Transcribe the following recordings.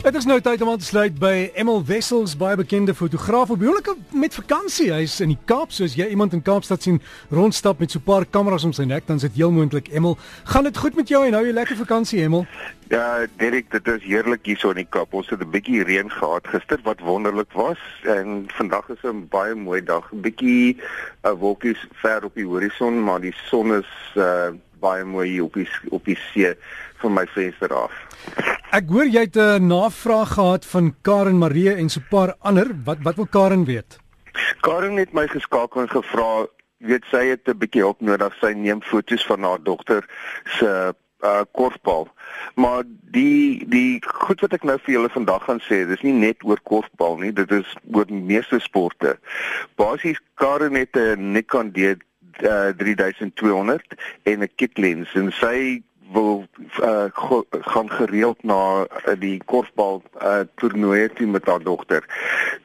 Dit is nou tyd om aan te sluit by Emil Wessels, baie bekende fotograaf op huwelike met vakansie. Hy's in die Kaap, soos jy iemand in Kaapstad sien rondstap met so 'n paar kameras om sy nek, dan sit heel moontlik Emil. Gaan dit goed met jou en hou jy lekker vakansie, Emil? Ja, Derek, dit is heerlik hier so in die Kaap. Ons het 'n bietjie reën gehad gister wat wonderlik was en vandag is 'n baie mooi dag. 'n Bietjie uh, wolkies ver op die horison, maar die son is uh, baie mooi hier op die op die see van my venster af. Ek hoor jy het 'n navraag gehad van Karen Marie en so 'n paar ander. Wat wat wil Karen weet? Karen het my geskakel en gevra, weet sy het 'n bietjie hulp nodig. Sy neem foto's van haar dogter se uh korfbal. Maar die die goed wat ek nou vir julle vandag gaan sê, dis nie net oor korfbal nie, dit is oor meeste sporte. Basies Karen het 'n Nikon D uh, 3200 en 'n kit lens en sy wil uh, gaan gereeld na uh, die korfbal uh, toernooie toe met haar dogter.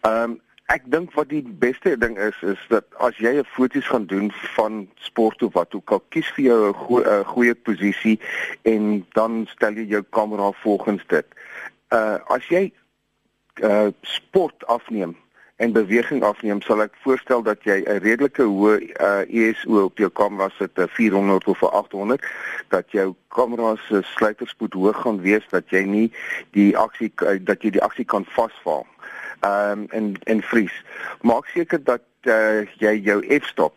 Ehm um, ek dink wat die beste ding is is dat as jy 'n foto's gaan doen van sport of wat ook al kies vir jou 'n go goeie posisie en dan stel jy jou kamera volgens dit. Uh as jy uh sport afneem en beweging afneem, sal ek voorstel dat jy 'n redelike hoë uh, ISO op jou kamera sit, 'n 400 of 'n 800, dat jou kamera se sluiterspoed hoog gaan wees dat jy nie die aksie uh, dat jy die aksie kan vasval. Ehm um, en en vries. Maak seker dat uh, jy jou f-stop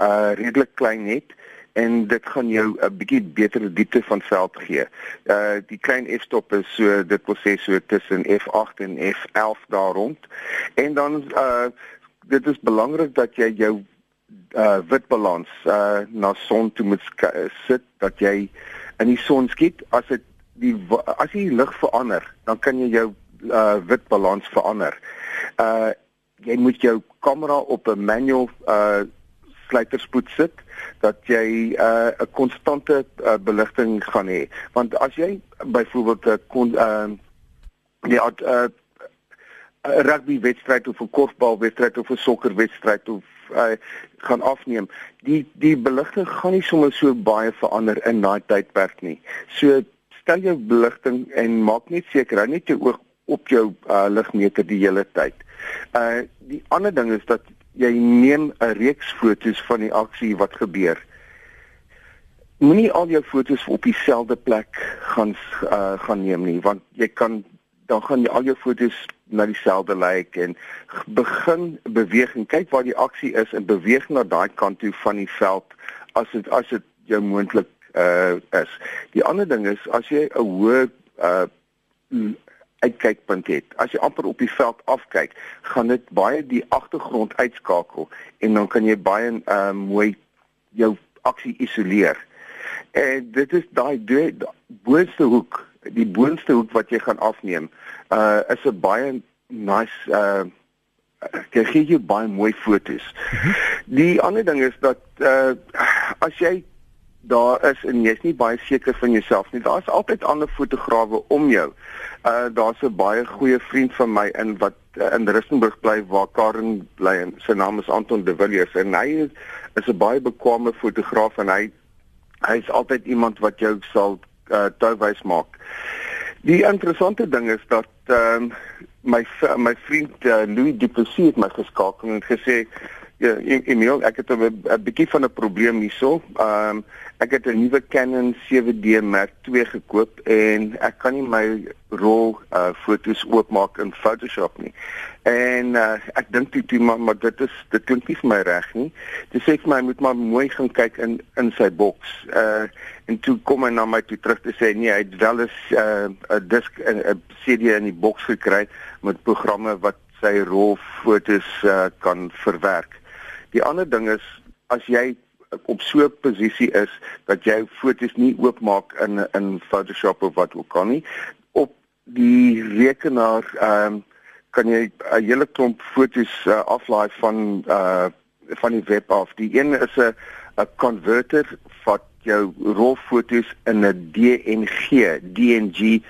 uh redelik klein het en dit gaan jou 'n bietjie beter diepte van veld gee. Uh die klein f-stop is so dit wil sê so tussen f8 en f11 daar rond. En dan uh dit is belangrik dat jy jou uh witbalans uh na son toe moet sit dat jy in die son skiet as dit die as die lig verander, dan kan jy jou uh witbalans verander. Uh jy moet jou kamera op 'n manual uh sluiterspoed sit dat jy 'n uh, konstante uh, beligting gaan hê. Want as jy byvoorbeeld 'n kon uh, die 'n uh, rugby wedstryd of 'n korfbal wedstryd of 'n sokker wedstryd of uh, gaan afneem, die die beligting gaan nie sommer so baie verander in daai tydperk nie. So stel jou beligting en maak net seker hou net jou oog op jou uh, ligmeter die hele tyd. Uh die ander ding is dat jy neem 'n reeks fotos van die aksie wat gebeur. Moenie al jou fotos op dieselfde plek gaan uh, gaan neem nie want jy kan dan gaan jy al jou fotos na dieselfde lyk en begin beweeg en kyk waar die aksie is en beweeg na daai kant toe van die veld as dit as dit jou moontlik uh is. Die ander ding is as jy 'n hoë uh uitkykpunt het. As jy amper op die veld afkyk, gaan dit baie die agtergrond uitskakel en dan kan jy baie uh, mooi jou aksie isoleer. En dit is daai boonste hoek, die boonste hoek wat jy gaan afneem, uh is 'n baie nice uh kyk jy baie mooi fotos. Mhm. Die ander ding is dat uh as jy daar is en jy's nie baie seker van jouself nie. Daar's altyd ander fotograwe om jou. Uh daar's 'n baie goeie vriend van my in wat uh, in Rustenburg bly waar Karen bly en sy naam is Anton de Villiers en hy is, is 'n baie bekwame fotograaf en hy hy's altyd iemand wat jou sal uh touwys maak. Die interessante ding is dat ehm um, my my vriend uh, Louis Duplessis het my geskakel en gesê Ja, Emil, ek het 'n bietjie van 'n probleem hierso. Ehm um, ek het 'n nuwe Canon 7D Mark II gekoop en ek kan nie my rol uh fotos oopmaak in Photoshop nie. En uh ek dink toe toe maar, maar dit is dit klink nie vir my reg nie. Dis sê vir my moet maar mooi gaan kyk in in sy boks. Uh en toe kom hy na my toe terug te sê nee, hy het wel 'n uh disk 'n CD in die boks gekry met programme wat sy rolfotos uh, kan verwerk. Die ander ding is as jy op so 'n posisie is dat jy fotos nie oopmaak in in Photoshop of wat ook al nie op die rekenaar ehm um, kan jy 'n hele klomp fotos uh, aflaai van uh van die web af. Die een is 'n 'n converter wat jou rolfotos in 'n DNG DNG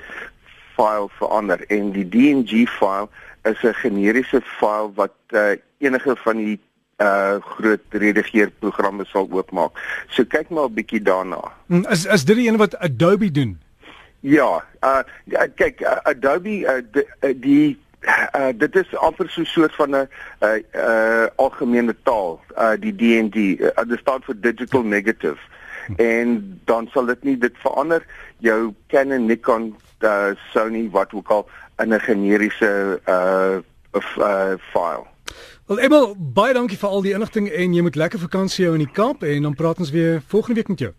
file verander en die DNG file is 'n generiese file wat uh, enige van die uh groot redigeerprogramme sal oopmaak. So kyk maar 'n bietjie daarna. Hmm, is is dit die een wat Adobe doen? Ja, uh kyk uh, Adobe uh, die, uh, die uh, dit is amper so 'n soort van 'n uh, uh algemene taal, uh die DND, uh, dit staan vir digital negative. En dan sal dit nie dit verander jou Canon, Nikon, uh, Sony wat ook al in 'n generiese uh uh file. Wel Emel, baie dankie vir al die inligting en jy moet lekker vakansie hou in die Kaap en dan praat ons weer volgende week met jou.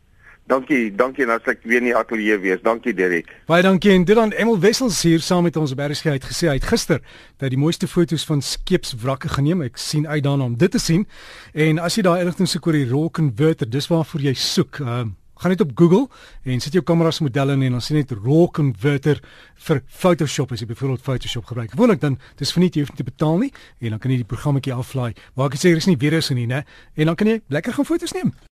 Dankie, dankie en as ek weer in die ateljee wees. Dankie Derek. Baie dankie en dit dan Emel Wessels hier saam met ons RSG het gesê hy het gister dat die mooiste foto's van skeepswrakke geneem. Ek sien uit daarna om dit te sien. En as jy daai inligting soek oor die raw converter, dis waarvoor jy soek. Ehm uh, gaan net op Google en sit jou kameras modelle in en dan sien net raw converter vir Photoshop as jy byvoorbeeld Photoshop gebruik. Gewoonlik dan dis vir nie jy hoef nie te betaal nie en dan kan jy die programmetjie aflaai. Maar ek sê daar is nie virus in nie, né? En dan kan jy lekker gaan foto's neem.